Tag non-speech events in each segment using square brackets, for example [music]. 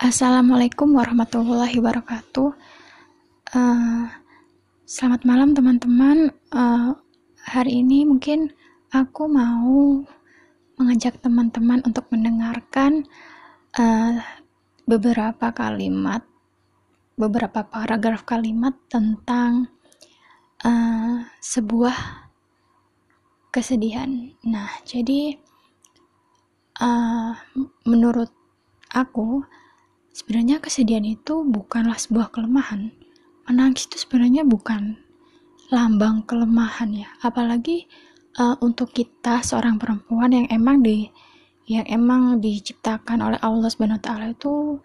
Assalamualaikum warahmatullahi wabarakatuh. Uh, selamat malam teman-teman. Uh, hari ini mungkin aku mau mengajak teman-teman untuk mendengarkan uh, beberapa kalimat, beberapa paragraf kalimat tentang uh, sebuah kesedihan. Nah, jadi uh, menurut aku sebenarnya kesedihan itu bukanlah sebuah kelemahan. Menangis itu sebenarnya bukan lambang kelemahan ya, apalagi uh, untuk kita seorang perempuan yang emang di yang emang diciptakan oleh Allah Subhanahu wa taala itu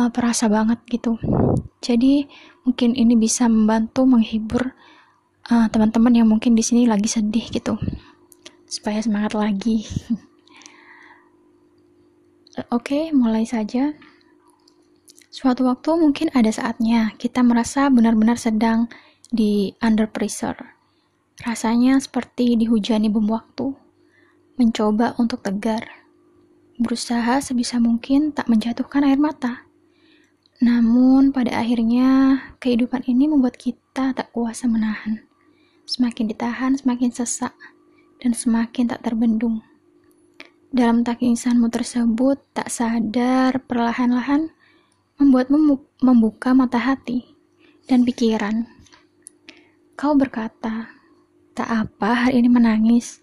uh, perasa banget gitu. Jadi mungkin ini bisa membantu menghibur teman teman-teman yang mungkin di sini lagi sedih gitu. Supaya semangat lagi. [laughs] Oke, okay, mulai saja. Suatu waktu mungkin ada saatnya kita merasa benar-benar sedang di under pressure. Rasanya seperti dihujani bom waktu. Mencoba untuk tegar. Berusaha sebisa mungkin tak menjatuhkan air mata. Namun pada akhirnya kehidupan ini membuat kita tak kuasa menahan. Semakin ditahan semakin sesak dan semakin tak terbendung. Dalam tangisanmu tersebut tak sadar perlahan-lahan membuatmu membuka mata hati dan pikiran. Kau berkata, tak apa hari ini menangis.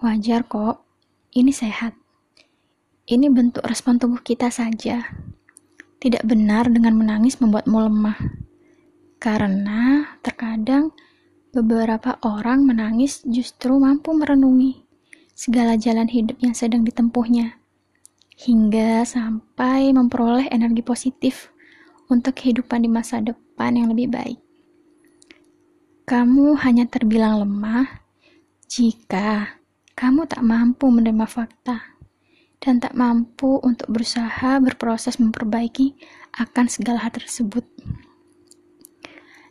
Wajar kok, ini sehat. Ini bentuk respon tubuh kita saja. Tidak benar dengan menangis membuatmu lemah. Karena terkadang beberapa orang menangis justru mampu merenungi segala jalan hidup yang sedang ditempuhnya hingga sampai memperoleh energi positif untuk kehidupan di masa depan yang lebih baik. Kamu hanya terbilang lemah jika kamu tak mampu menerima fakta dan tak mampu untuk berusaha berproses memperbaiki akan segala hal tersebut.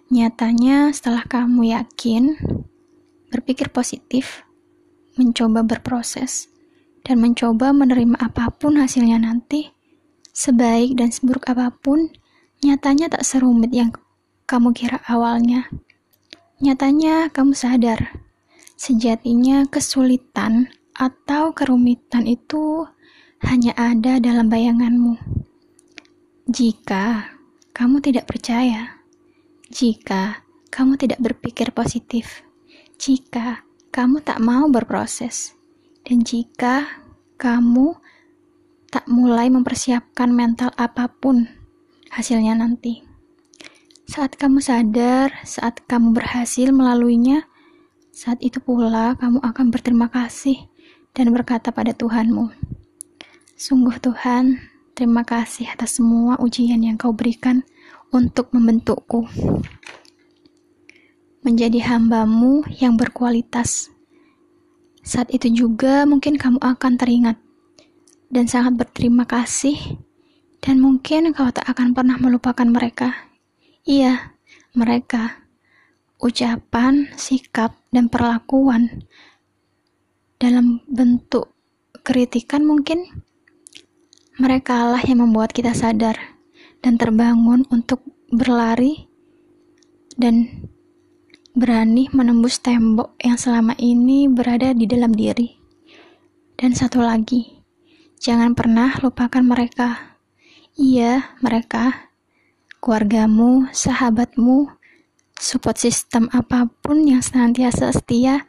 Nyatanya, setelah kamu yakin, berpikir positif, mencoba berproses, dan mencoba menerima apa pun hasilnya nanti, sebaik dan seburuk apa pun, nyatanya tak serumit yang kamu kira awalnya. Nyatanya kamu sadar, sejatinya kesulitan atau kerumitan itu hanya ada dalam bayanganmu. Jika kamu tidak percaya, jika kamu tidak berpikir positif, jika kamu tak mau berproses, dan jika kamu tak mulai mempersiapkan mental apa pun hasilnya nanti. Saat kamu sadar, saat kamu berhasil melaluinya, saat itu pula kamu akan berterima kasih dan berkata pada Tuhanmu, Sungguh Tuhan, terima kasih atas semua ujian yang kau berikan untuk membentukku. Menjadi hambamu yang berkualitas saat itu juga mungkin kamu akan teringat dan sangat berterima kasih dan mungkin kau tak akan pernah melupakan mereka. Iya, mereka. Ucapan, sikap, dan perlakuan dalam bentuk kritikan mungkin mereka lah yang membuat kita sadar dan terbangun untuk berlari dan berani menembus tembok yang selama ini berada di dalam diri. Dan satu lagi, jangan pernah lupakan mereka. Iya, mereka, keluargamu, sahabatmu, support sistem apa pun yang senantiasa setia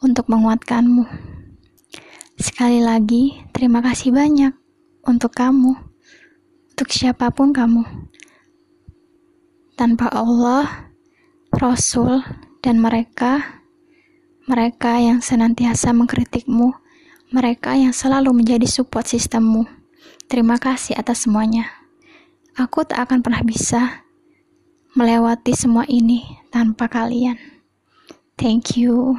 untuk menguatkanmu. Sekali lagi, terima kasih banyak untuk kamu, untuk siapa pun kamu. Tanpa Allah, Rasul, dan mereka, mereka yang senantiasa mengkritikmu, mereka yang selalu menjadi support sistemmu. Terima kasih atas semuanya. Aku tak akan pernah bisa melewati semua ini tanpa kalian. Thank you.